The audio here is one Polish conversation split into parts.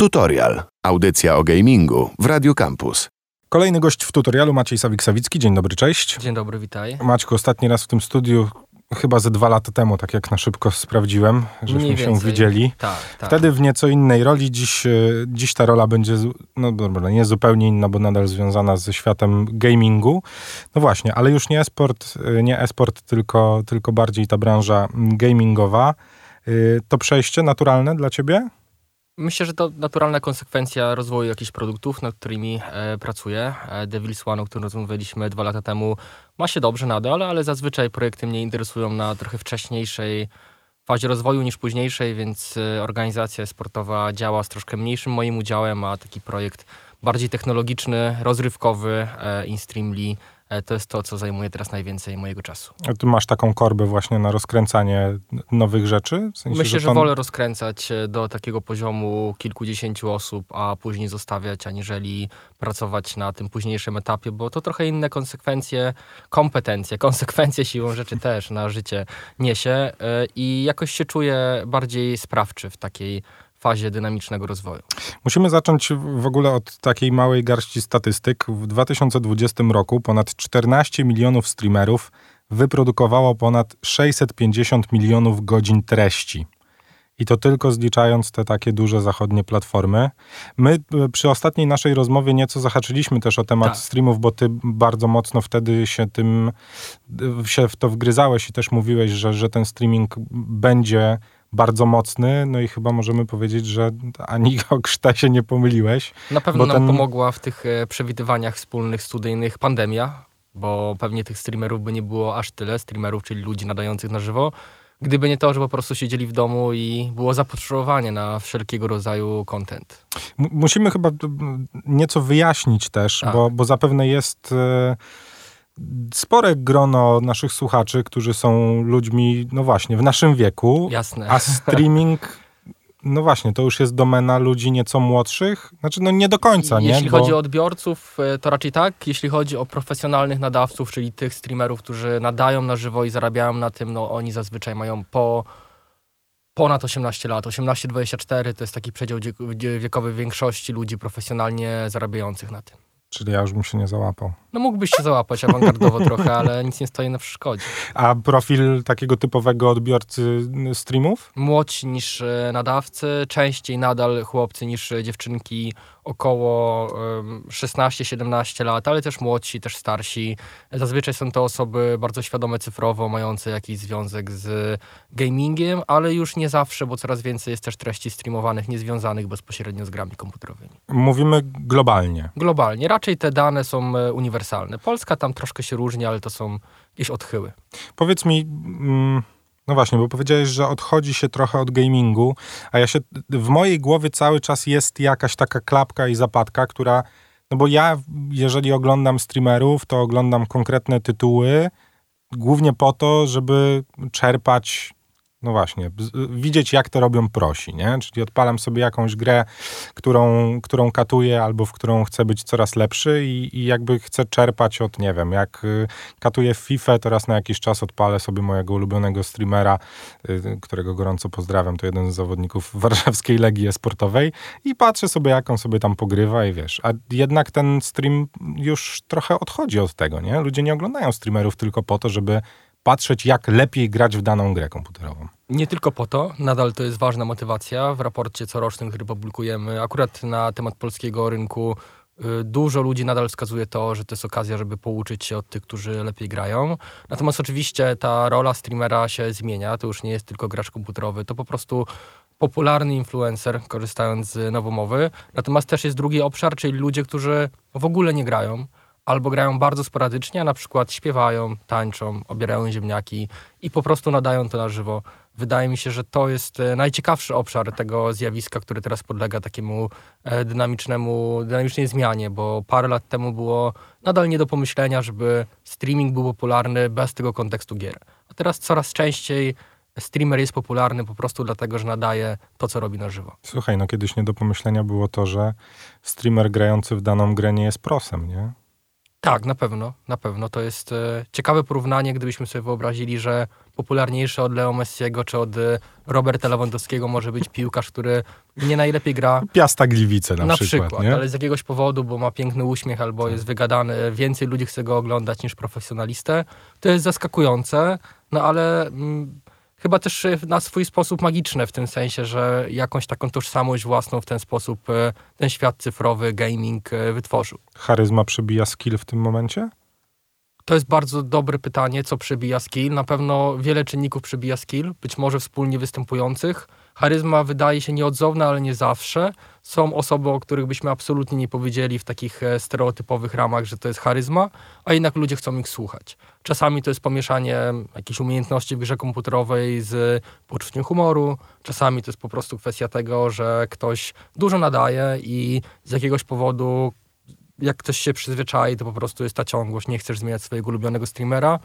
Tutorial. Audycja o gamingu w Radio Campus. Kolejny gość w tutorialu Maciej Sawik-Sawicki. Dzień dobry, cześć. Dzień dobry, witaj. Maćku, ostatni raz w tym studiu chyba ze dwa lata temu, tak jak na szybko sprawdziłem, żeśmy się widzieli. Tak, tak. Wtedy w nieco innej roli, dziś, e, dziś ta rola będzie, no dobra, nie zupełnie inna, bo nadal związana ze światem gamingu. No właśnie, ale już nie esport, e, nie esport, tylko, tylko bardziej ta branża gamingowa. E, To przejście naturalne dla ciebie? Myślę, że to naturalna konsekwencja rozwoju jakichś produktów, nad którymi e, pracuję. E, Devil's One, o którym rozmawialiśmy dwa lata temu, ma się dobrze nadal, ale zazwyczaj projekty mnie interesują na trochę wcześniejszej fazie rozwoju niż późniejszej, więc e, organizacja sportowa działa z troszkę mniejszym moim udziałem, a taki projekt bardziej technologiczny, rozrywkowy, e, InStreamly, to jest to, co zajmuje teraz najwięcej mojego czasu. A Ty masz taką korbę właśnie na rozkręcanie nowych rzeczy? W sensie, Myślę, że to- wolę rozkręcać e, do takiego poziomu kilkudziesięciu osób, a później zostawiać, aniżeli pracować na tym późniejszym etapie, bo to trochę inne konsekwencje, kompetencje, konsekwencje siłą rzeczy też na życie niesie e, i jakoś się czuję bardziej sprawczy w takiej fazie dynamicznego rozwoju. Musimy zacząć w ogóle od takiej małej garści statystyk. W 2020 roku ponad 14 milionów streamerów wyprodukowało ponad 650 milionów godzin treści. I to tylko zliczając te takie duże zachodnie platformy. My e, przy ostatniej naszej rozmowie nieco zahaczyliśmy też o temat Tak. streamów, bo ty bardzo mocno wtedy się tym e, się w to wgryzałeś i też mówiłeś, że, że ten streaming będzie bardzo mocny. No i chyba możemy powiedzieć, że ani o krzta się nie pomyliłeś. Na pewno nam ten- pomogła w tych e, przewidywaniach wspólnych, studyjnych pandemia, bo pewnie tych streamerów by nie było aż tyle, streamerów, czyli ludzi nadających na żywo, gdyby nie to, że po prostu siedzieli w domu i było zapotrzebowanie na wszelkiego rodzaju content. Musimy chyba nieco wyjaśnić też, Tak. bo, bo zapewne jest e, spore grono naszych słuchaczy, którzy są ludźmi, no właśnie, w naszym wieku, Jasne. a streaming, no właśnie, to już jest domena ludzi nieco młodszych. Znaczy, no nie do końca, nie? Jeśli Bo- chodzi o odbiorców, e, to raczej tak. Jeśli chodzi o profesjonalnych nadawców, czyli tych streamerów, którzy nadają na żywo i zarabiają na tym, no oni zazwyczaj mają po ponad 18 lat. 18-24 to jest taki przedział wiekowy większości ludzi profesjonalnie zarabiających na tym. Czyli ja już bym się nie załapał. No mógłbyś się załapać awangardowo trochę, ale nic nie stoi na przeszkodzie. A profil takiego typowego odbiorcy streamów? Młodsi niż e, nadawcy, częściej nadal chłopcy niż e, dziewczynki około em, 16-17 lat, ale też młodsi, też starsi. Zazwyczaj są to osoby bardzo świadome cyfrowo, mające jakiś związek z gamingiem, ale już nie zawsze, bo coraz więcej jest też treści streamowanych niezwiązanych bezpośrednio z grami komputerowymi. Mówimy globalnie. Globalnie, raczej te dane są e, uniwersalne. Polska tam troszkę się różni, ale to są jakieś odchyły. Powiedz mi, mm, no właśnie, bo powiedziałeś, że odchodzi się trochę od gamingu, a ja się, w mojej głowie cały czas jest jakaś taka klapka i zapadka, która, no bo ja, jeżeli oglądam streamerów, to oglądam konkretne tytuły, głównie po to, żeby czerpać, no właśnie, widzieć jak to robią prosi, nie? Czyli odpalam sobie jakąś grę, którą, którą katuję albo w którą chcę być coraz lepszy i, i jakby chcę czerpać od, nie wiem, jak y, katuję FIFA, to raz na jakiś czas odpalę sobie mojego ulubionego streamera, y, którego gorąco pozdrawiam, to jeden z zawodników warszawskiej Legii Sportowej i patrzę sobie, jak on sobie tam pogrywa i wiesz, a jednak ten stream już trochę odchodzi od tego, nie? Ludzie nie oglądają streamerów tylko po to, żeby patrzeć, jak lepiej grać w daną grę komputerową. Nie tylko po to, nadal to jest ważna motywacja. W raporcie corocznym, który publikujemy, akurat na temat polskiego rynku, y, dużo ludzi nadal wskazuje to, że to jest okazja, żeby pouczyć się od tych, którzy lepiej grają. Natomiast oczywiście ta rola streamera się zmienia. To już nie jest tylko gracz komputerowy, to po prostu popularny influencer, korzystając z nowomowy. Natomiast też jest drugi obszar, czyli ludzie, którzy w ogóle nie grają. Albo grają bardzo sporadycznie, a na przykład śpiewają, tańczą, obierają ziemniaki i po prostu nadają to na żywo. Wydaje mi się, że to jest e, najciekawszy obszar tego zjawiska, który teraz podlega takiemu e, dynamicznemu, dynamicznej zmianie, bo parę lat temu było nadal nie do pomyślenia, żeby streaming był popularny bez tego kontekstu gier. A teraz coraz częściej streamer jest popularny po prostu dlatego, że nadaje to, co robi na żywo. Słuchaj, no kiedyś nie do pomyślenia było to, że streamer grający w daną grę nie jest prosem, nie? Tak, na pewno, na pewno. To jest e, ciekawe porównanie, gdybyśmy sobie wyobrazili, że popularniejszy od Leo Messiego czy od e, Roberta Lewandowskiego może być piłkarz, który nie najlepiej gra. Piasta Gliwice na, Na przykład, przykład, nie? ale z jakiegoś powodu, bo ma piękny uśmiech albo jest wygadany, więcej ludzi chce go oglądać niż profesjonalistę. To jest zaskakujące, no ale mm, chyba też e, na swój sposób magiczne w tym sensie, że jakąś taką tożsamość własną w ten sposób e, ten świat cyfrowy, gaming e, wytworzył. Charyzma przebija skill w tym momencie? To jest bardzo dobre pytanie, co przebija skill. Na pewno wiele czynników przebija skill, być może wspólnie występujących. Charyzma wydaje się nieodzowna, ale nie zawsze. Są osoby, o których byśmy absolutnie nie powiedzieli w takich e, stereotypowych ramach, że to jest charyzma, a jednak ludzie chcą ich słuchać. Czasami to jest pomieszanie jakichś umiejętności w grze komputerowej z poczuciem humoru, czasami to jest po prostu kwestia tego, że ktoś dużo nadaje i z jakiegoś powodu jak ktoś się przyzwyczai, to po prostu jest ta ciągłość, nie chcesz zmieniać swojego ulubionego streamera.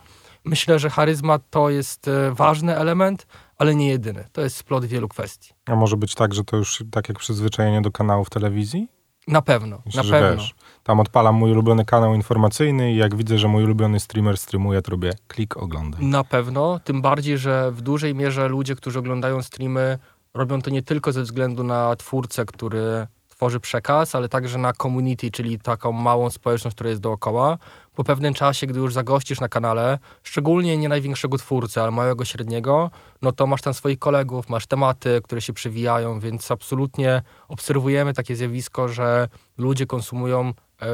Myślę, że charyzma to jest e, ważny element, ale nie jedyny. To jest splot wielu kwestii. A może być tak, że to już tak jak przyzwyczajenie do kanałów telewizji? Na pewno, Myślę, na pewno. wiesz, tam odpalam mój ulubiony kanał informacyjny i jak widzę, że mój ulubiony streamer streamuje, to robię klik oglądaj. Na pewno, tym bardziej, że w dużej mierze ludzie, którzy oglądają streamy, robią to nie tylko ze względu na twórcę, który tworzy przekaz, ale także na community, czyli taką małą społeczność, która jest dookoła. Po pewnym czasie, gdy już zagościsz na kanale, szczególnie nie największego twórcy, ale małego, średniego, no to masz tam swoich kolegów, masz tematy, które się przewijają, więc absolutnie obserwujemy takie zjawisko, że ludzie konsumują e,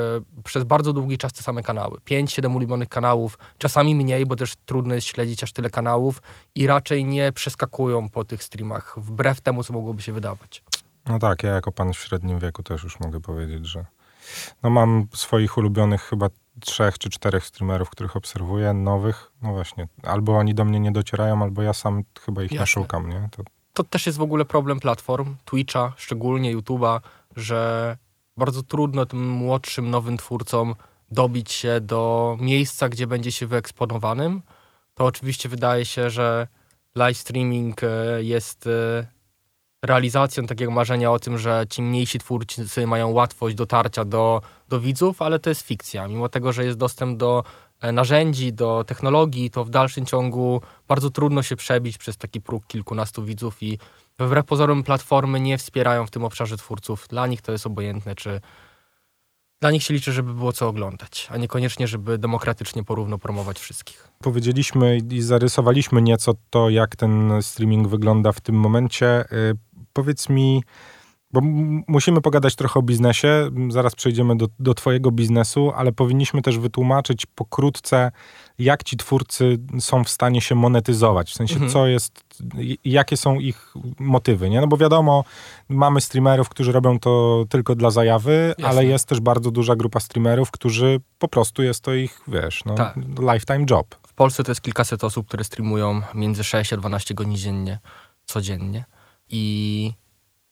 przez bardzo długi czas te same kanały. 5-7 ulubionych kanałów, czasami mniej, bo też trudno jest śledzić aż tyle kanałów i raczej nie przeskakują po tych streamach, wbrew temu, co mogłoby się wydawać. No tak, ja jako pan w średnim wieku też już mogę powiedzieć, że no mam swoich ulubionych chyba trzech czy czterech streamerów, których obserwuję, nowych, no właśnie, albo oni do mnie nie docierają, albo ja sam chyba ich nie Jasne. szukam, nie? To to też jest w ogóle problem platform, Twitcha, szczególnie YouTube'a, że bardzo trudno tym młodszym, nowym twórcom dobić się do miejsca, gdzie będzie się wyeksponowanym. To oczywiście wydaje się, że live streaming e, jest e, realizacją takiego marzenia o tym, że ci mniejsi twórcy mają łatwość dotarcia do, do widzów, ale to jest fikcja. Mimo tego, że jest dostęp do e, narzędzi, do technologii, to w dalszym ciągu bardzo trudno się przebić przez taki próg kilkunastu widzów i wbrew pozorom platformy nie wspierają w tym obszarze twórców. Dla nich to jest obojętne, czy dla nich się liczy, żeby było co oglądać, a niekoniecznie, żeby demokratycznie porówno promować wszystkich. powiedzieliśmy i zarysowaliśmy nieco to, jak ten streaming wygląda w tym momencie. Y, Powiedz mi, bo musimy pogadać trochę o biznesie, zaraz przejdziemy do, do twojego biznesu, ale powinniśmy też wytłumaczyć pokrótce, jak ci twórcy są w stanie się monetyzować, w sensie Mhm. co jest, jakie są ich motywy, nie? No bo wiadomo, mamy streamerów, którzy robią to tylko dla zajawy, Jasne. ale jest też bardzo duża grupa streamerów, którzy po prostu jest to ich, wiesz, no, Tak. lifetime job. W Polsce to jest kilkaset osób, które streamują między 6 a 12 godzin dziennie, codziennie. I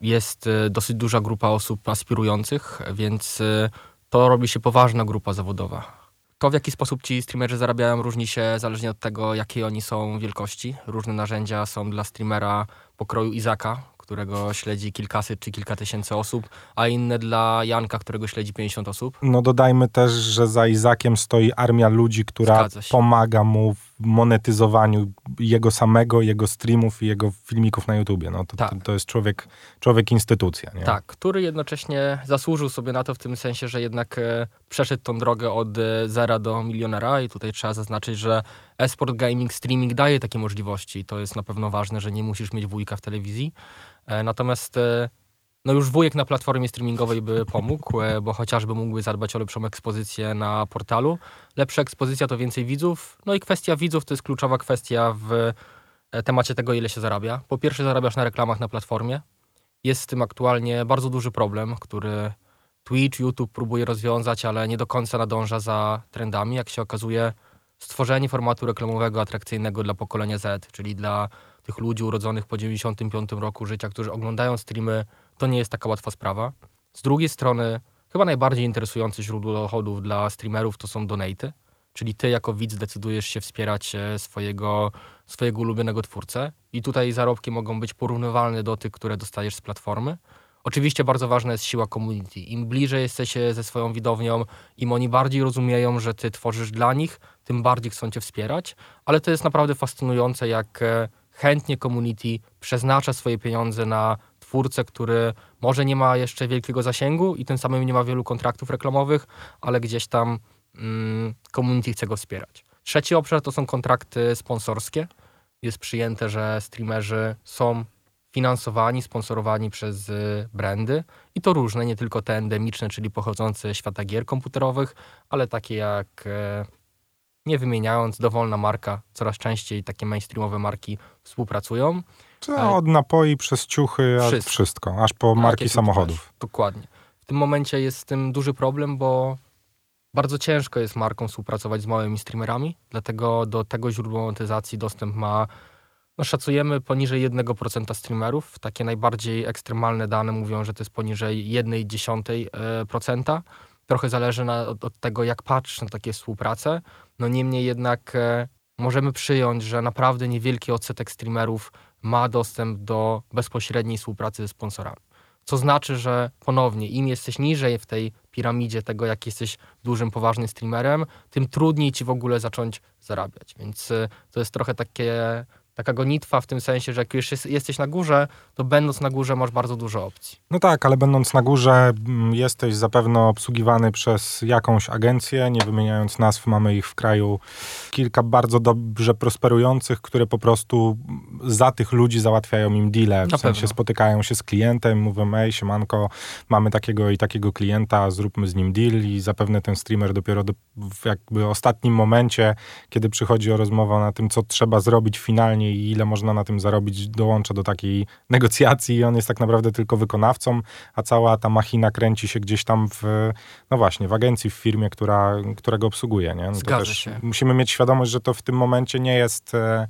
jest y, dosyć duża grupa osób aspirujących, więc y, to robi się poważna grupa zawodowa. To, w jaki sposób ci streamerzy zarabiają, różni się zależnie od tego, jakiej oni są wielkości. Różne narzędzia są dla streamera pokroju Izaka, którego śledzi kilkaset czy kilka tysięcy osób, a inne dla Janka, którego śledzi 50 osób. No dodajmy też, że za Izakiem stoi armia ludzi, która pomaga mu w monetyzowaniu jego samego, jego streamów i jego filmików na YouTubie. No to, Tak. to, to jest człowiek, człowiek instytucja, nie? Tak, który jednocześnie zasłużył sobie na to w tym sensie, że jednak e, przeszedł tą drogę od e, zera do milionera i tutaj trzeba zaznaczyć, że esport gaming streaming daje takie możliwości. To jest na pewno ważne, że nie musisz mieć wujka w telewizji. E, natomiast e, no już wujek na platformie streamingowej by pomógł, e, bo chociażby mógłby zadbać o lepszą ekspozycję na portalu. Lepsza ekspozycja to więcej widzów. No i kwestia widzów to jest kluczowa kwestia w e, temacie tego, ile się zarabia. Po pierwsze zarabiasz na reklamach na platformie. Jest z tym aktualnie bardzo duży problem, który Twitch, YouTube próbuje rozwiązać, ale nie do końca nadąża za trendami. Jak się okazuje, stworzenie formatu reklamowego atrakcyjnego dla pokolenia Z, czyli dla tych ludzi urodzonych po 95 roku życia, którzy oglądają streamy, to nie jest taka łatwa sprawa. Z drugiej strony, chyba najbardziej interesujące źródło dochodów dla streamerów to są donaty, czyli ty jako widz decydujesz się wspierać e, swojego, swojego ulubionego twórcę i tutaj zarobki mogą być porównywalne do tych, które dostajesz z platformy. Oczywiście bardzo ważna jest siła community. Im bliżej jesteście ze swoją widownią, im oni bardziej rozumieją, że ty tworzysz dla nich, tym bardziej chcą cię wspierać, ale to jest naprawdę fascynujące, jak e, chętnie community przeznacza swoje pieniądze na twórcę, który może nie ma jeszcze wielkiego zasięgu i tym samym nie ma wielu kontraktów reklamowych, ale gdzieś tam mm, community chce go wspierać. Trzeci obszar to są kontrakty sponsorskie. Jest przyjęte, że streamerzy są finansowani, sponsorowani przez y, brandy i to różne, nie tylko te endemiczne, czyli pochodzące ze świata gier komputerowych, ale takie jak e, nie wymieniając, dowolna marka, coraz częściej takie mainstreamowe marki współpracują. Czy od napoi przez ciuchy, aż Wszystko. wszystko, aż po marki samochodów. też. Dokładnie. W tym momencie jest z tym duży problem, bo bardzo ciężko jest marką współpracować z małymi streamerami, dlatego do tego źródła monetyzacji dostęp ma, no szacujemy poniżej 1% streamerów. Takie najbardziej ekstremalne dane mówią, że to jest poniżej 1,1%. Trochę zależy na, od, od tego, jak patrzysz na takie współprace. No niemniej jednak e, możemy przyjąć, że naprawdę niewielki odsetek streamerów ma dostęp do bezpośredniej współpracy ze sponsorami. Co znaczy, że ponownie, im jesteś niżej w tej piramidzie tego, jak jesteś dużym, poważnym streamerem, tym trudniej ci w ogóle zacząć zarabiać. Więc y, to jest trochę takie, taka gonitwa w tym sensie, że jak już jest, jesteś na górze, to będąc na górze masz bardzo dużo opcji. No tak, ale będąc na górze, mm, jesteś zapewne obsługiwany przez jakąś agencję, nie wymieniając nazw, mamy ich w kraju kilka bardzo dobrze prosperujących, które po prostu za tych ludzi załatwiają im deale. W Na sensie pewno. spotykają się z klientem, mówią, ej, siemanko, mamy takiego i takiego klienta, zróbmy z nim deal i zapewne ten streamer dopiero do, w jakby ostatnim momencie, kiedy przychodzi o rozmowę na tym, co trzeba zrobić finalnie i ile można na tym zarobić, dołącza do takiej negocjacji i on jest tak naprawdę tylko wykonawcą, a cała ta machina kręci się gdzieś tam w, no właśnie, w agencji, w firmie, która, która go obsługuje, nie? No Zgadza się. Musimy mieć świadomość, że to w tym momencie nie jest, e,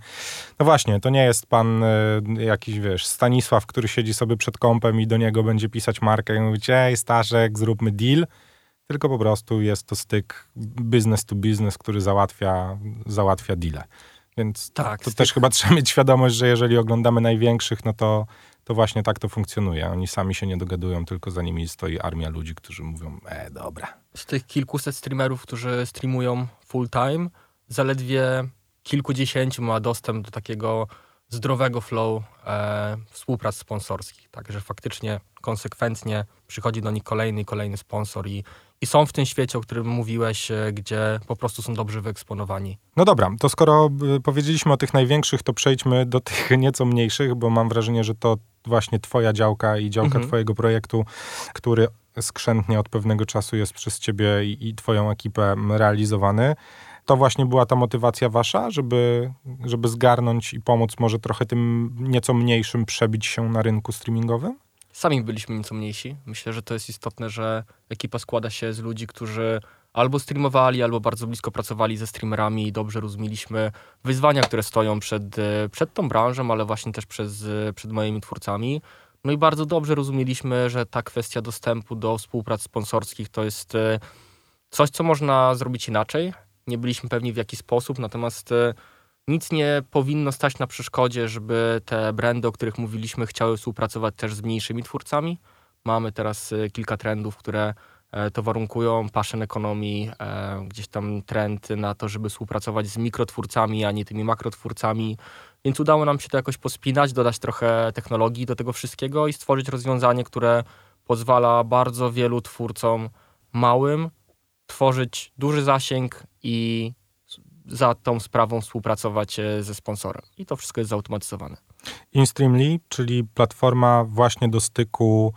no właśnie, to nie jest pan e, jakiś, wiesz, Stanisław, który siedzi sobie przed kąpem i do niego będzie pisać markę i mówić, ej, Staszek, zróbmy deal, tylko po prostu jest to styk business to business, który załatwia, załatwia deale. Więc Tak, to też chyba trzeba mieć świadomość, że jeżeli oglądamy największych, no to, to właśnie tak to funkcjonuje. Oni sami się nie dogadują, tylko za nimi stoi armia ludzi, którzy mówią, e, dobra. Z tych kilkuset streamerów, którzy streamują full time, zaledwie kilkudziesięciu ma dostęp do takiego zdrowego flow e, współprac sponsorskich. Także faktycznie konsekwentnie przychodzi do nich kolejny i kolejny sponsor i, i są w tym świecie, o którym mówiłeś, e, gdzie po prostu są dobrze wyeksponowani. No dobra, to skoro y, powiedzieliśmy o tych największych, to przejdźmy do tych nieco mniejszych, bo mam wrażenie, że to właśnie twoja działka i działka Mhm. twojego projektu, który skrzętnie od pewnego czasu jest przez ciebie i, i twoją ekipę realizowany. To właśnie była ta motywacja wasza, żeby, żeby zgarnąć i pomóc może trochę tym nieco mniejszym przebić się na rynku streamingowym? Sami byliśmy nieco mniejsi. Myślę, że to jest istotne, że ekipa składa się z ludzi, którzy albo streamowali, albo bardzo blisko pracowali ze streamerami i dobrze rozumieliśmy wyzwania, które stoją przed, e, przed tą branżą, ale właśnie też przez, e, przed moimi twórcami. No i bardzo dobrze rozumieliśmy, że ta kwestia dostępu do współprac sponsorskich to jest e, coś, co można zrobić inaczej. Nie byliśmy pewni w jaki sposób, natomiast nic nie powinno stać na przeszkodzie, żeby te brandy, o których mówiliśmy, chciały współpracować też z mniejszymi twórcami. Mamy teraz e, kilka trendów, które e, to warunkują. Passion economy, e, gdzieś tam trend na to, żeby współpracować z mikrotwórcami, a nie tymi makrotwórcami. Więc udało nam się to jakoś pospinać, dodać trochę technologii do tego wszystkiego i stworzyć rozwiązanie, które pozwala bardzo wielu twórcom małym tworzyć duży zasięg i za tą sprawą współpracować e, ze sponsorem. I to wszystko jest zautomatyzowane. InStreamly, czyli platforma właśnie do styku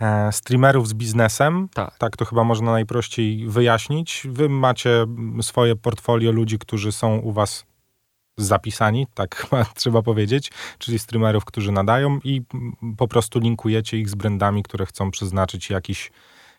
e, streamerów z biznesem. Tak. Tak to chyba można najprościej wyjaśnić. Wy macie swoje portfolio ludzi, którzy są u was zapisani, tak chyba trzeba powiedzieć, czyli streamerów, którzy nadają i po prostu linkujecie ich z brandami, które chcą przeznaczyć jakiś,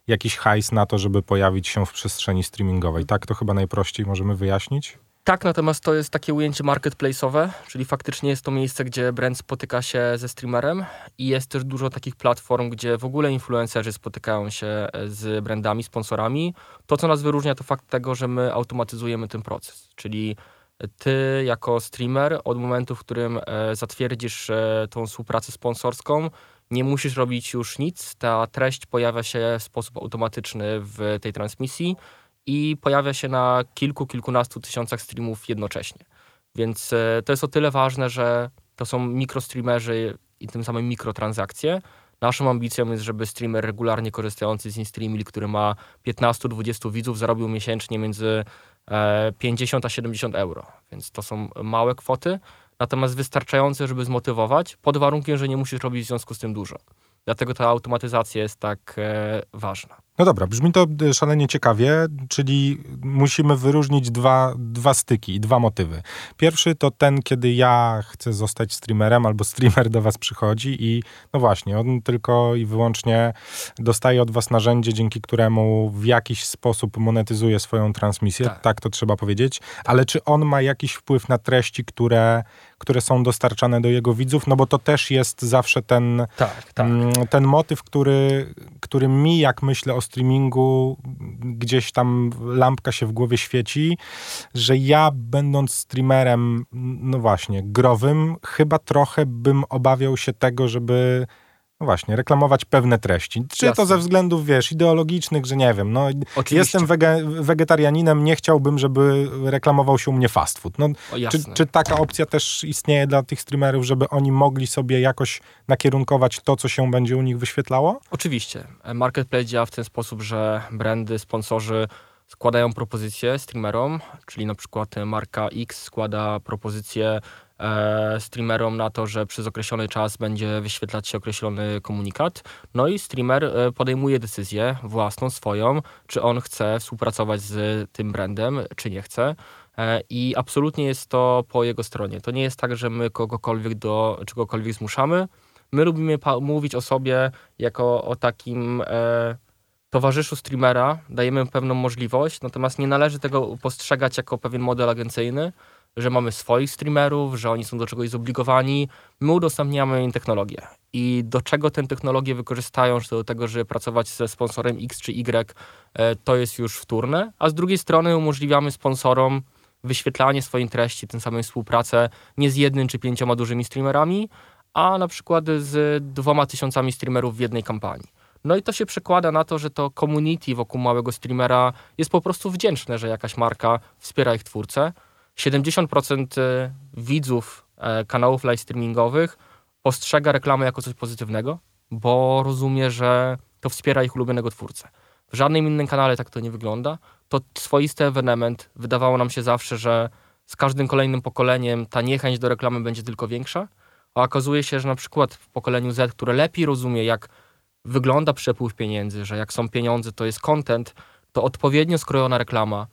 jakiś hajs na to, żeby pojawić się w przestrzeni streamingowej. Tak to chyba najprościej możemy wyjaśnić. Tak, natomiast to jest takie ujęcie marketplace'owe, czyli faktycznie jest to miejsce, gdzie brand spotyka się ze streamerem i jest też dużo takich platform, gdzie w ogóle influencerzy spotykają się e, z brandami, sponsorami. To, co nas wyróżnia, to fakt tego, że my automatyzujemy ten proces, czyli ty jako streamer od momentu, w którym e, zatwierdzisz e, tą współpracę sponsorską, nie musisz robić już nic, ta treść pojawia się w sposób automatyczny w tej transmisji i pojawia się na kilku, kilkunastu tysiącach streamów jednocześnie. Więc e, to jest o tyle ważne, że to są mikrostreamerzy i tym samym mikrotransakcje. Naszą ambicją jest, żeby streamer regularnie korzystający z InStreamil, który ma 15-20 widzów, zarobił miesięcznie między 50 e, a 70 euro. Więc to są małe kwoty, natomiast wystarczające, żeby zmotywować, pod warunkiem, że nie musisz robić w związku z tym dużo. Dlatego ta automatyzacja jest tak e, ważna. No dobra, brzmi to e, szalenie ciekawie, czyli musimy wyróżnić dwa, dwa styki, dwa motywy. Pierwszy to ten, kiedy ja chcę zostać streamerem, albo streamer do was przychodzi i no właśnie, on tylko i wyłącznie dostaje od was narzędzie, dzięki któremu w jakiś sposób monetyzuje swoją transmisję, tak, tak to trzeba powiedzieć, ale czy on ma jakiś wpływ na treści, które które są dostarczane do jego widzów, no bo to też jest zawsze ten, tak, tak. Mm, ten motyw, który, który mi, jak myślę o streamingu, gdzieś tam lampka się w głowie świeci, że ja będąc streamerem, no właśnie, growym, chyba trochę bym obawiał się tego, żeby no właśnie, reklamować pewne treści. Czy Jasne. to ze względów, wiesz, ideologicznych, że nie wiem, no Oczywiście. jestem wege, wegetarianinem, nie chciałbym, żeby reklamował się u mnie fast food. No, czy, czy, taka opcja też istnieje dla tych streamerów, żeby oni mogli sobie jakoś nakierunkować to, co się będzie u nich wyświetlało? Oczywiście. Marketplace działa w ten sposób, że brandy, sponsorzy składają propozycje streamerom, czyli na przykład marka X składa propozycję streamerom na to, że przez określony czas będzie wyświetlać się określony komunikat. No i streamer e, podejmuje decyzję własną, swoją, czy on chce współpracować z tym brandem, czy nie chce. E, I absolutnie jest to po jego stronie. To nie jest tak, że my kogokolwiek do czegokolwiek zmuszamy. My lubimy mówić o sobie jako o takim e, towarzyszu streamera, dajemy pewną możliwość, natomiast nie należy tego postrzegać jako pewien model agencyjny, że mamy swoich streamerów, że oni są do czegoś zobligowani. My udostępniamy im technologię. I do czego tę technologię wykorzystają, czy do tego, żeby pracować ze sponsorem X czy Y, e, to jest już wtórne. A z drugiej strony umożliwiamy sponsorom wyświetlanie swoich treści, tym samym współpracę nie z jednym czy pięcioma dużymi streamerami, a na przykład z dwoma tysiącami streamerów w jednej kampanii. No i to się przekłada na to, że to community wokół małego streamera jest po prostu wdzięczne, że jakaś marka wspiera ich twórcę. 70% e, widzów e, kanałów live streamingowych postrzega reklamę jako coś pozytywnego, bo rozumie, że to wspiera ich ulubionego twórcę. W żadnym innym kanale tak to nie wygląda. To swoisty ewenement. Wydawało nam się zawsze, że z każdym kolejnym pokoleniem ta niechęć do reklamy będzie tylko większa, a okazuje się, że na przykład w pokoleniu Z, które lepiej rozumie, jak wygląda przepływ pieniędzy, że jak są pieniądze, to jest content, to odpowiednio skrojona reklama,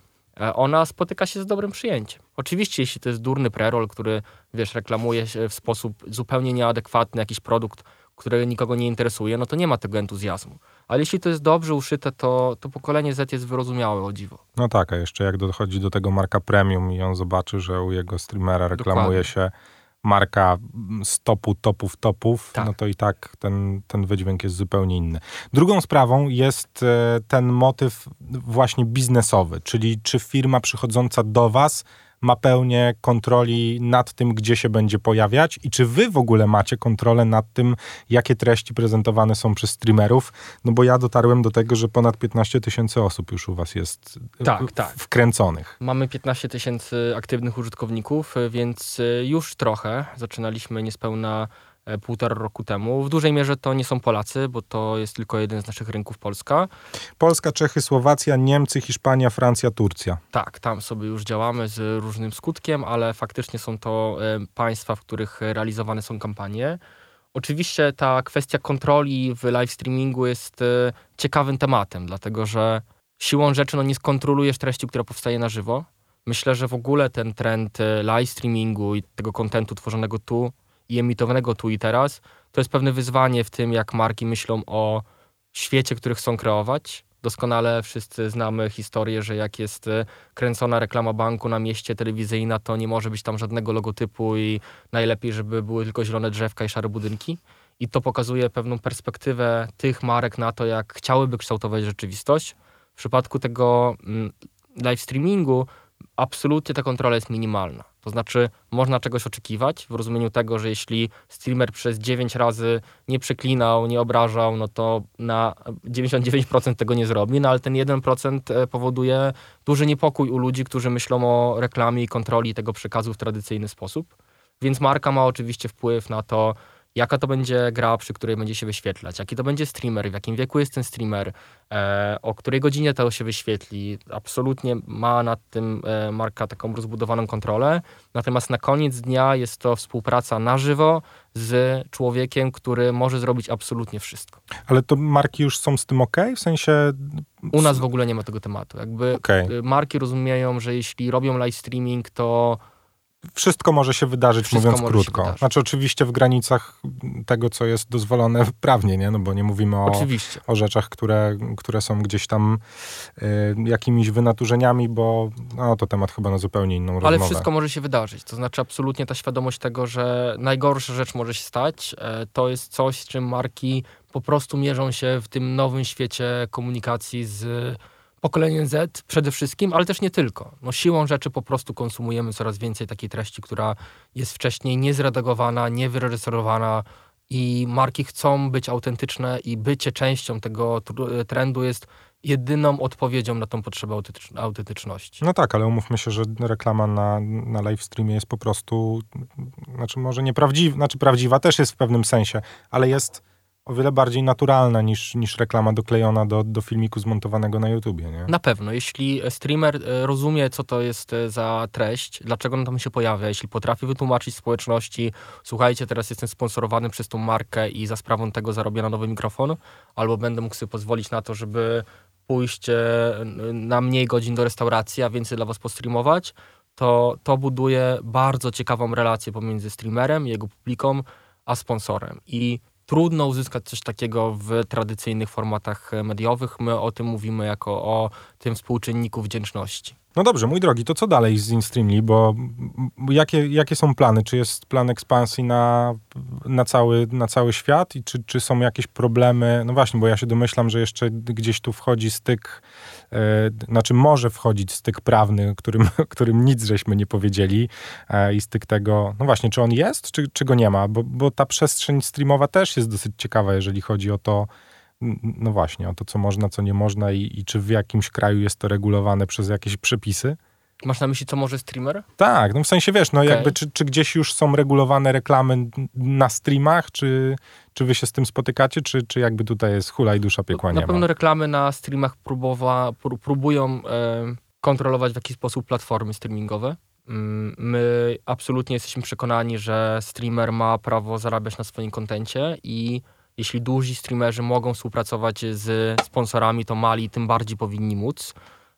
ona spotyka się z dobrym przyjęciem. Oczywiście, jeśli to jest durny prerol, który, wiesz, reklamuje się w sposób zupełnie nieadekwatny jakiś produkt, który nikogo nie interesuje, no to nie ma tego entuzjazmu. Ale jeśli to jest dobrze uszyte, to, to pokolenie Z jest wyrozumiałe, o dziwo. No tak, a jeszcze jak dochodzi do tego marka premium i on zobaczy, że u jego streamera reklamuje Dokładnie. się marka z topu, topów, topów, tak. no to i tak ten, ten wydźwięk jest zupełnie inny. Drugą sprawą jest e, ten motyw właśnie biznesowy, czyli czy firma przychodząca do was ma pełnię kontroli nad tym, gdzie się będzie pojawiać i czy wy w ogóle macie kontrolę nad tym, jakie treści prezentowane są przez streamerów, no bo ja dotarłem do tego, że ponad 15 tysięcy osób już u was jest tak, tak. wkręconych. Mamy 15 tysięcy aktywnych użytkowników, więc już trochę. Zaczynaliśmy niespełna E, półtora roku temu. W dużej mierze to nie są Polacy, bo to jest tylko jeden z naszych rynków Polska. Polska, Czechy, Słowacja, Niemcy, Hiszpania, Francja, Turcja. Tak, tam sobie już działamy z różnym skutkiem, ale faktycznie są to e, państwa, w których realizowane są kampanie. Oczywiście ta kwestia kontroli w live streamingu jest e, ciekawym tematem, dlatego że siłą rzeczy no, nie skontrolujesz treści, która powstaje na żywo. Myślę, że w ogóle ten trend live streamingu i tego kontentu tworzonego tu i emitowanego tu i teraz, to jest pewne wyzwanie w tym, jak marki myślą o świecie, który chcą kreować. Doskonale wszyscy znamy historię, że jak jest e, kręcona reklama banku na mieście telewizyjna, to nie może być tam żadnego logotypu i najlepiej, żeby były tylko zielone drzewka i szare budynki. I to pokazuje pewną perspektywę tych marek na to, jak chciałyby kształtować rzeczywistość. W przypadku tego mm, live streamingu absolutnie ta kontrola jest minimalna. To znaczy, można czegoś oczekiwać w rozumieniu tego, że jeśli streamer przez 9 razy nie przeklinał, nie obrażał, no to na 99% tego nie zrobi, no ale ten 1% e, powoduje duży niepokój u ludzi, którzy myślą o reklamie i kontroli tego przekazu w tradycyjny sposób. Więc marka ma oczywiście wpływ na to, jaka to będzie gra, przy której będzie się wyświetlać, jaki to będzie streamer, w jakim wieku jest ten streamer, e, o której godzinie to się wyświetli. Absolutnie ma nad tym e, marka taką rozbudowaną kontrolę. Natomiast na koniec dnia jest to współpraca na żywo z człowiekiem, który może zrobić absolutnie wszystko. Ale to marki już są z tym ok? W sensie. U nas w ogóle nie ma tego tematu. Jakby okay. marki rozumieją, że jeśli robią live streaming, to wszystko może się wydarzyć, wszystko mówiąc krótko. Znaczy oczywiście w granicach tego, co jest dozwolone prawnie, nie? No bo nie mówimy o, o rzeczach, które, które są gdzieś tam y, jakimiś wynaturzeniami, bo no, to temat chyba na zupełnie inną Ale rozmowę. Ale wszystko może się wydarzyć. To znaczy absolutnie ta świadomość tego, że najgorsza rzecz może się stać, e, to jest coś, z czym marki po prostu mierzą się w tym nowym świecie komunikacji z pokolenie Z przede wszystkim, ale też nie tylko. No, siłą rzeczy po prostu konsumujemy coraz więcej takiej treści, która jest wcześniej niezredagowana, niewyreżyserowana i marki chcą być autentyczne i bycie częścią tego trendu jest jedyną odpowiedzią na tą potrzebę autentyczności. No tak, ale umówmy się, że reklama na, na live streamie jest po prostu, znaczy może nieprawdziwa, znaczy prawdziwa też jest w pewnym sensie, ale jest o wiele bardziej naturalna niż, niż reklama doklejona do, do filmiku zmontowanego na YouTubie, nie? Na pewno. Jeśli streamer e, rozumie, co to jest e, za treść, dlaczego on tam się pojawia, jeśli potrafi wytłumaczyć społeczności, słuchajcie, teraz jestem sponsorowany przez tą markę i za sprawą tego zarobię na nowy mikrofon, albo będę mógł sobie pozwolić na to, żeby pójść e, na mniej godzin do restauracji, a więcej dla was postreamować, to to buduje bardzo ciekawą relację pomiędzy streamerem, jego publiką, a sponsorem. I trudno uzyskać coś takiego w tradycyjnych formatach mediowych. My o tym mówimy jako o tym współczynniku wdzięczności. No dobrze, mój drogi, to co dalej z InStreamly, bo jakie, jakie są plany? Czy jest plan ekspansji na, na, cały, na cały świat i czy, czy są jakieś problemy? No właśnie, bo ja się domyślam, że jeszcze gdzieś tu wchodzi styk, znaczy może wchodzić styk prawny, którym, którym nic żeśmy nie powiedzieli yy, i styk tego, no właśnie, czy on jest, czy, czy go nie ma? Bo, bo ta przestrzeń streamowa też jest dosyć ciekawa, jeżeli chodzi o to, no właśnie, o to, co można, co nie można i, i, czy w jakimś kraju jest to regulowane przez jakieś przepisy. Masz na myśli, co może streamer? Tak, no w sensie wiesz, no okay. jakby czy, czy gdzieś już są regulowane reklamy na streamach, czy, czy wy się z tym spotykacie, czy, czy jakby tutaj jest hula i dusza piekła Na pewno reklamy na streamach próbowa, próbują e, kontrolować w jakiś sposób platformy streamingowe. Mm, my absolutnie jesteśmy przekonani, że streamer ma prawo zarabiać na swoim kontencie i jeśli duzi streamerzy mogą współpracować z sponsorami, to mali tym bardziej powinni móc.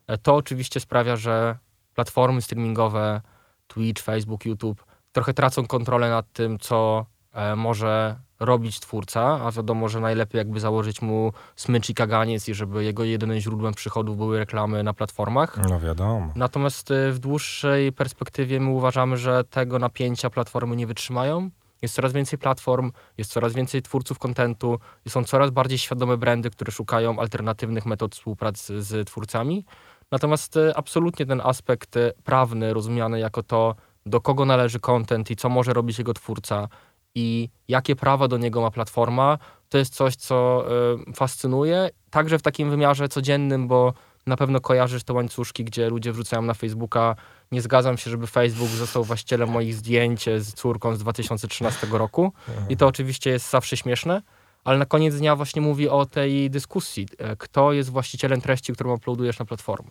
E, to oczywiście sprawia, że platformy streamingowe, Twitch, Facebook, YouTube, trochę tracą kontrolę nad tym, co e, może robić twórca, a wiadomo, że najlepiej jakby założyć mu smycz i kaganiec i żeby jego jedynym źródłem przychodów były reklamy na platformach. No wiadomo. Natomiast e, w dłuższej perspektywie my uważamy, że tego napięcia platformy nie wytrzymają jest coraz więcej platform, jest coraz więcej twórców kontentu, są coraz bardziej świadome brandy, które szukają alternatywnych metod współpracy z twórcami. Natomiast e, absolutnie ten aspekt e, prawny, rozumiany jako to, do kogo należy content i co może robić jego twórca i jakie prawa do niego ma platforma, to jest coś, co y, fascynuje, także w takim wymiarze codziennym, bo na pewno kojarzysz te łańcuszki, gdzie ludzie wrzucają na Facebooka nie zgadzam się, żeby Facebook został właścicielem moich zdjęć z córką z 2013 roku. I to oczywiście jest zawsze śmieszne, ale na koniec dnia właśnie mówi o tej dyskusji. E, kto jest właścicielem treści, którą uploadujesz na platformę?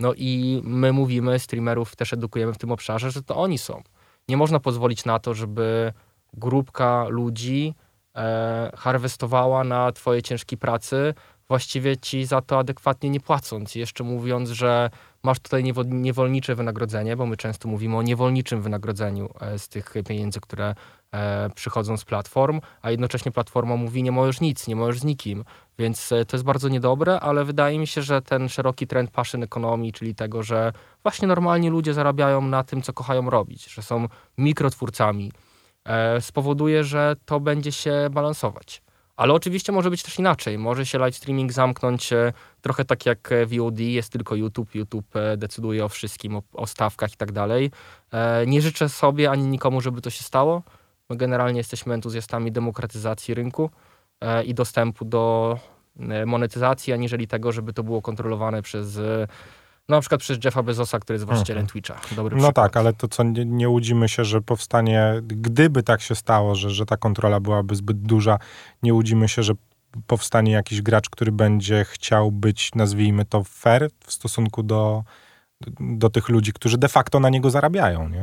No i my mówimy, streamerów też edukujemy w tym obszarze, że to oni są. Nie można pozwolić na to, żeby grupka ludzi e, harwestowała na twojej ciężkiej pracy, właściwie ci za to adekwatnie nie płacąc. Jeszcze mówiąc, że masz tutaj niewolnicze wynagrodzenie, bo my często mówimy o niewolniczym wynagrodzeniu e, z tych pieniędzy, które przychodzą z platform, a jednocześnie platforma mówi nie możesz nic, nie możesz z nikim, więc e, to jest bardzo niedobre, ale wydaje mi się, że ten szeroki trend passion ekonomii, czyli tego, że właśnie normalni ludzie zarabiają na tym, co kochają robić, że są mikrotwórcami, spowoduje, że to będzie się balansować Ale oczywiście może być też inaczej. Może się live streaming zamknąć e, trochę tak jak e, VOD, jest tylko YouTube. YouTube e, decyduje o wszystkim, o, o stawkach i tak dalej. Nie życzę sobie ani nikomu, żeby to się stało. My generalnie jesteśmy entuzjastami demokratyzacji rynku i dostępu do monetyzacji, aniżeli tego, żeby to było kontrolowane przez no, na przykład przez Jeffa Bezosa, który jest właścicielem mhm. Twitcha. Dobry no przykład. tak, ale to co, nie, nie łudzimy się, że powstanie, gdyby tak się stało, że, że ta kontrola byłaby zbyt duża, nie łudzimy się, że powstanie jakiś gracz, który będzie chciał być, nazwijmy to, fair w stosunku do, do tych ludzi, którzy de facto na niego zarabiają, nie?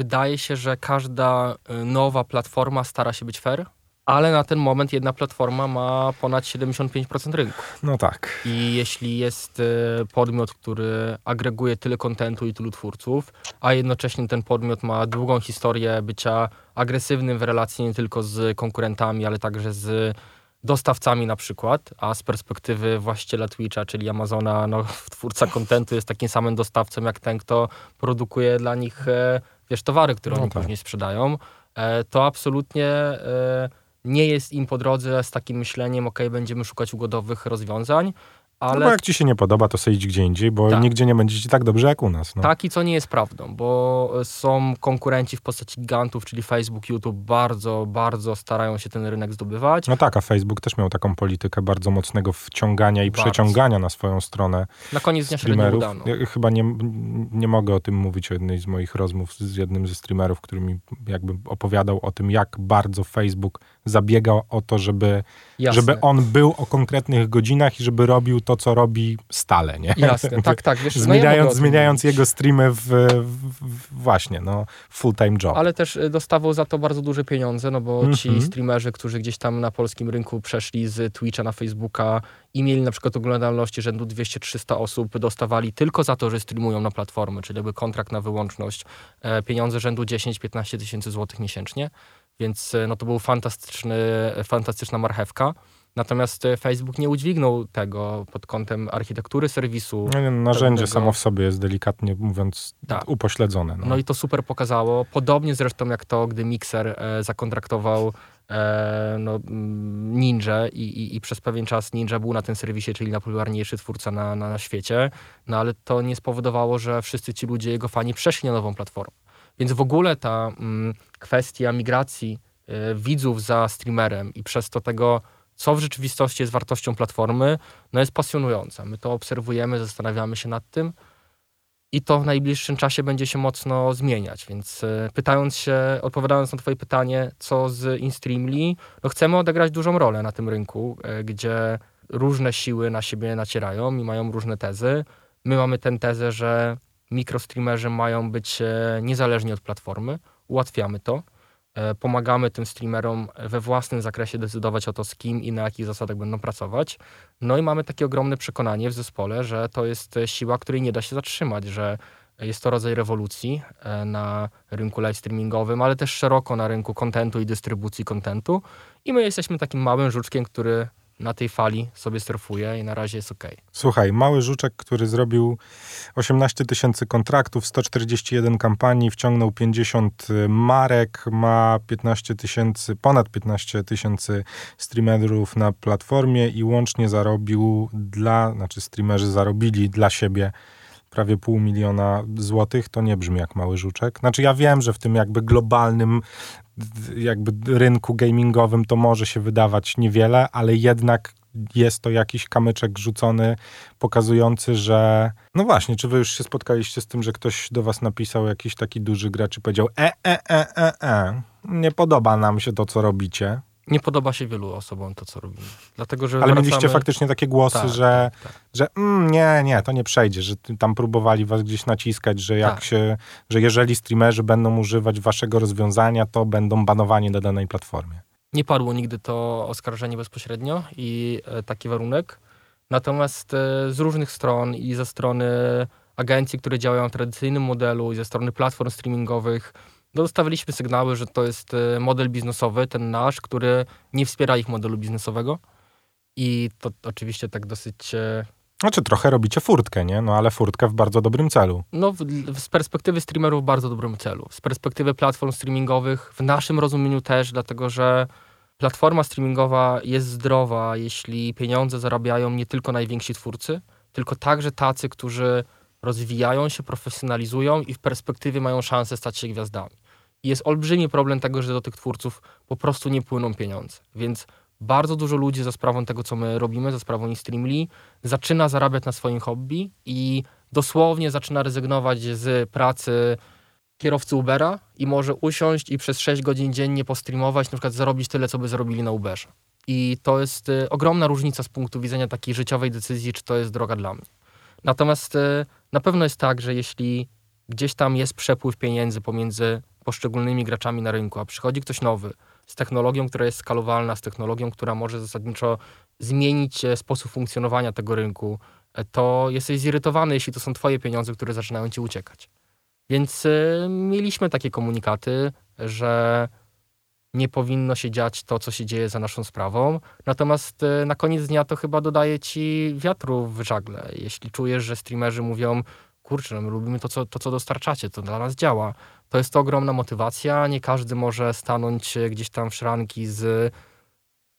Wydaje się, że każda y, nowa platforma stara się być fair, ale na ten moment jedna platforma ma ponad 75% rynku. No tak. I jeśli jest e, podmiot, który agreguje tyle kontentu i tylu twórców, a jednocześnie ten podmiot ma długą historię bycia agresywnym w relacji nie tylko z konkurentami, ale także z dostawcami na przykład, a z perspektywy właściciela Twitcha, czyli Amazona, no, twórca kontentu jest takim samym dostawcą jak ten, kto produkuje dla nich e, wiesz, towary, które no oni tak. później sprzedają, e, to absolutnie nie jest im po drodze z takim myśleniem, ok, będziemy szukać ugodowych rozwiązań, ale... No bo jak ci się nie podoba, to sobie idź gdzie indziej, bo tak. nigdzie nie będzie ci tak dobrze jak u nas. No. Tak i co nie jest prawdą, bo są konkurenci w postaci gigantów, czyli Facebook, YouTube, bardzo, bardzo starają się ten rynek zdobywać. No tak, a Facebook też miał taką politykę bardzo mocnego wciągania i bardzo. przeciągania na swoją stronę Na koniec dnia streamerów. Ja chyba nie, nie mogę o tym mówić o jednej z moich rozmów z jednym ze streamerów, który mi jakby opowiadał o tym, jak bardzo Facebook zabiegał o to, żeby, żeby on był o konkretnych godzinach i żeby robił to, co robi stale, nie? Jasne, tak, tak. Wiesz, zmieniając no ja zmieniając jego streamy w, w, właśnie, no, full-time job. Ale też y, dostawał za to bardzo duże pieniądze, no bo mm -hmm. ci mhm. streamerzy, którzy gdzieś tam na polskim rynku przeszli z Twitcha na Facebooka i mieli na przykład oglądalności rzędu 200-300 osób, dostawali tylko za to, że streamują na platformy, czyli jakby kontrakt na wyłączność, e, pieniądze rzędu 10-15 tysięcy złotych miesięcznie. Więc e, no, to był fantastyczny, fantastyczna marchewka. Natomiast e, Facebook nie udźwignął tego pod kątem architektury serwisu. No, narzędzie pewnego... samo w sobie jest delikatnie mówiąc tak. upośledzone. No. no. i to super pokazało. Podobnie zresztą jak to, gdy Mixer e, zakontraktował e, no, Ninja i, i, i, przez pewien czas Ninja był na tym serwisie, czyli najpopularniejszy twórca na, na, na świecie. No ale to nie spowodowało, że wszyscy ci ludzie, jego fani przeszli na nową platformę. Więc w ogóle ta mm, kwestia migracji y, widzów za streamerem i przez to tego, co w rzeczywistości jest wartością platformy, no jest pasjonująca. My to obserwujemy, zastanawiamy się nad tym i to w najbliższym czasie będzie się mocno zmieniać. Więc y, pytając się, odpowiadając na Twoje pytanie, co z InStreamly, no chcemy odegrać dużą rolę na tym rynku, y, gdzie różne siły na siebie nacierają i mają różne tezy. My mamy tę tezę, że mikrostreamerzy mają być e, niezależni od platformy. Ułatwiamy to. E, pomagamy tym streamerom we własnym zakresie decydować o to, z kim i na jakich zasadach będą pracować. No i mamy takie ogromne przekonanie w zespole, że to jest siła, której nie da się zatrzymać, że jest to rodzaj rewolucji e, na rynku live streamingowym, ale też szeroko na rynku kontentu i dystrybucji kontentu. I my jesteśmy takim małym żuczkiem, który na tej fali sobie surfuje i na razie jest ok. Słuchaj, mały żuczek, który zrobił 18 tysięcy kontraktów, 141 kampanii, wciągnął 50 marek, ma 15 tysięcy, ponad 15 tysięcy streamerów na platformie i łącznie zarobił dla, znaczy streamerzy zarobili dla siebie prawie pół miliona złotych, to nie brzmi jak mały żuczek. Znaczy ja wiem, że w tym jakby globalnym jakby rynku gamingowym to może się wydawać niewiele, ale jednak jest to jakiś kamyczek rzucony, pokazujący, że no właśnie, czy wy już się spotkaliście z tym, że ktoś do was napisał, jakiś taki duży gracz i powiedział e, e, e, e, e, nie podoba nam się to, co robicie nie podoba się wielu osobom to, co robimy. Dlatego, że Ale wracamy... mieliście faktycznie takie głosy, tak, że, tak, tak. że mm, nie, nie, to nie przejdzie, że tam próbowali was gdzieś naciskać, że jak tak. się, że jeżeli streamerzy będą używać waszego rozwiązania, to będą banowani na danej platformie. Nie padło nigdy to oskarżenie bezpośrednio i e, taki warunek. Natomiast e, z różnych stron i ze strony agencji, które działają w tradycyjnym modelu i ze strony platform streamingowych dostawaliśmy sygnały, że to jest e, model biznesowy, ten nasz, który nie wspiera ich modelu biznesowego. I to oczywiście tak dosyć. E, znaczy, trochę robicie furtkę, nie? No ale furtkę w bardzo dobrym celu. No, w, z perspektywy streamerów w bardzo dobrym celu. Z perspektywy platform streamingowych w naszym rozumieniu też, dlatego że platforma streamingowa jest zdrowa, jeśli pieniądze zarabiają nie tylko najwięksi twórcy, tylko także tacy, którzy rozwijają się, profesjonalizują i w perspektywie mają szansę stać się gwiazdami. I jest olbrzymi problem tego, że do tych twórców po prostu nie płyną pieniądze. Więc bardzo dużo ludzi za sprawą tego, co my robimy, za sprawą Instagramli, zaczyna zarabiać na swoim hobby i dosłownie zaczyna rezygnować z pracy kierowcy Ubera i może usiąść i przez 6 godzin dziennie postreamować, na przykład zarobić tyle, co by zarobili na Uberze. I to jest y, ogromna różnica z punktu widzenia takiej życiowej decyzji, czy to jest droga dla mnie. Natomiast y, na pewno jest tak, że jeśli gdzieś tam jest przepływ pieniędzy pomiędzy poszczególnymi graczami na rynku, a przychodzi ktoś nowy z technologią, która jest skalowalna, z technologią, która może zasadniczo zmienić e, sposób funkcjonowania tego rynku, e, to jesteś zirytowany, jeśli to są twoje pieniądze, które zaczynają ci uciekać. Więc mieliśmy takie komunikaty, że nie powinno się dziać to, co się dzieje za naszą sprawą. Natomiast y, na koniec dnia to chyba dodaje ci wiatru w żagle. Jeśli czujesz, że streamerzy mówią, kurczę, no my lubimy to co, to, co dostarczacie, to dla nas działa. To jest to ogromna motywacja. Nie każdy może stanąć gdzieś tam w szranki z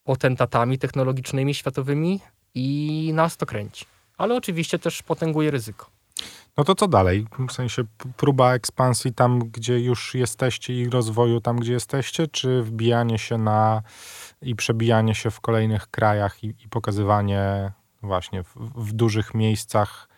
potentatami technologicznymi, światowymi i nas to kręci. Ale oczywiście też potęguje ryzyko. No to co dalej? W sensie próba ekspansji tam, gdzie już jesteście i rozwoju tam, gdzie jesteście, czy wbijanie się na i przebijanie się w kolejnych krajach i, i pokazywanie właśnie w, w, dużych miejscach.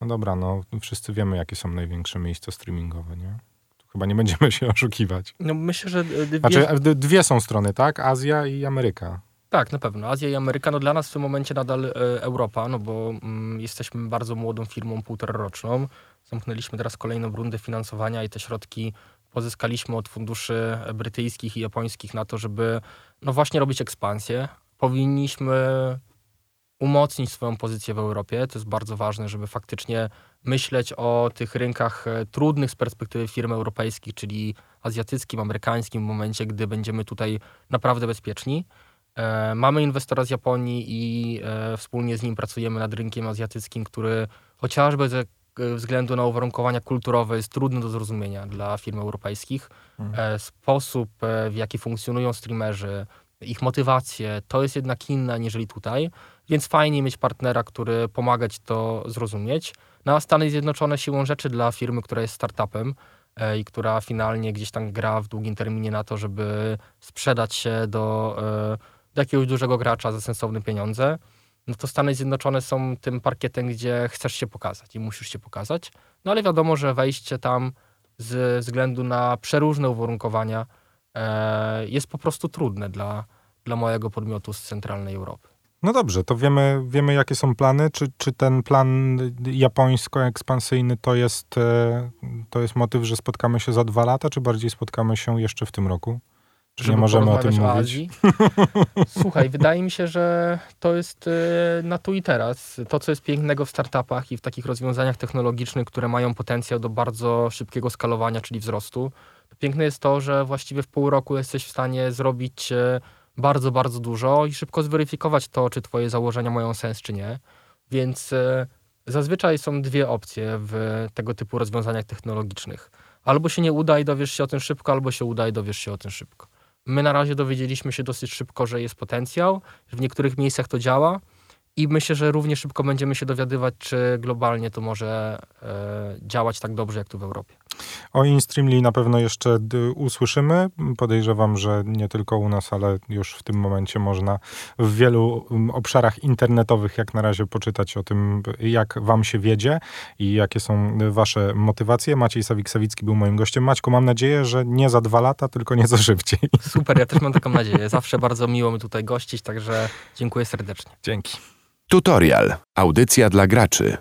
No dobra, no wszyscy wiemy, jakie są największe miejsca streamingowe, nie? Tu chyba nie będziemy się oszukiwać. No myślę, że dwie... Znaczy, dwie są strony, tak? Azja i Ameryka. Tak, na pewno. Azja i Ameryka, no dla nas w tym momencie nadal e, Europa, no bo mm, jesteśmy bardzo młodą firmą, półtoraroczną. Zamknęliśmy teraz kolejną rundę finansowania i te środki pozyskaliśmy od funduszy brytyjskich i japońskich na to, żeby no właśnie robić ekspansję. Powinniśmy umocnić swoją pozycję w Europie. To jest bardzo ważne, żeby faktycznie myśleć o tych rynkach e, trudnych z perspektywy firm europejskich, czyli azjatyckim, amerykańskim, w momencie, gdy będziemy tutaj naprawdę bezpieczni. E, mamy inwestora z Japonii i e, wspólnie z nim pracujemy nad rynkiem azjatyckim, który chociażby ze względu na uwarunkowania kulturowe jest trudny do zrozumienia dla firm europejskich. Hmm. Sposób, w jaki funkcjonują streamerzy, ich motywacje, to jest jednak inne aniżeli tutaj, więc fajnie mieć partnera, który pomaga ci to zrozumieć. No a Stany Zjednoczone siłą rzeczy dla firmy, która jest startupem, i która finalnie gdzieś tam gra w długim terminie na to, żeby sprzedać się do do jakiegoś dużego gracza za sensowne pieniądze, no to Stany Zjednoczone są tym parkietem, gdzie chcesz się pokazać i musisz się pokazać. No ale wiadomo, że wejście tam ze względu na przeróżne uwarunkowania e, jest po prostu trudne dla, dla mojego podmiotu z centralnej Europy. No dobrze, to wiemy, wiemy jakie są plany. Czy, czy ten plan japońsko-ekspansyjny to jest, e, to jest motyw, że spotkamy się za dwa lata, czy bardziej spotkamy się jeszcze w tym roku? Nie możemy o tym o mówić? Słuchaj, wydaje mi się, że to jest y, na tu i teraz. To, co jest pięknego w startupach i w takich rozwiązaniach technologicznych, które mają potencjał do bardzo szybkiego skalowania, czyli wzrostu. Piękne jest to, że właściwie w pół roku jesteś w stanie zrobić y, bardzo, bardzo dużo i szybko zweryfikować to, czy twoje założenia mają sens, czy nie. Więc y, zazwyczaj są dwie opcje w tego typu rozwiązaniach technologicznych. Albo się nie uda i dowiesz się o tym szybko, albo się uda i dowiesz się o tym szybko. My na razie dowiedzieliśmy się dosyć szybko, że jest potencjał, że w niektórych miejscach to działa i myślę, że równie szybko będziemy się dowiadywać, czy globalnie to może e, działać tak dobrze, jak tu w Europie. O InStreamly na pewno jeszcze usłyszymy. Podejrzewam, że nie tylko u nas, ale już w tym momencie można w wielu obszarach internetowych jak na razie poczytać o tym, jak wam się wiedzie i jakie są wasze motywacje. Maciej Sawik-Sawicki był moim gościem. Maćku, mam nadzieję, że nie za dwa lata, tylko nieco szybciej. Super, ja też mam taką nadzieję. Zawsze bardzo miło mi tutaj gościć, także dziękuję serdecznie. Dzięki. Tutorial. Audycja dla graczy.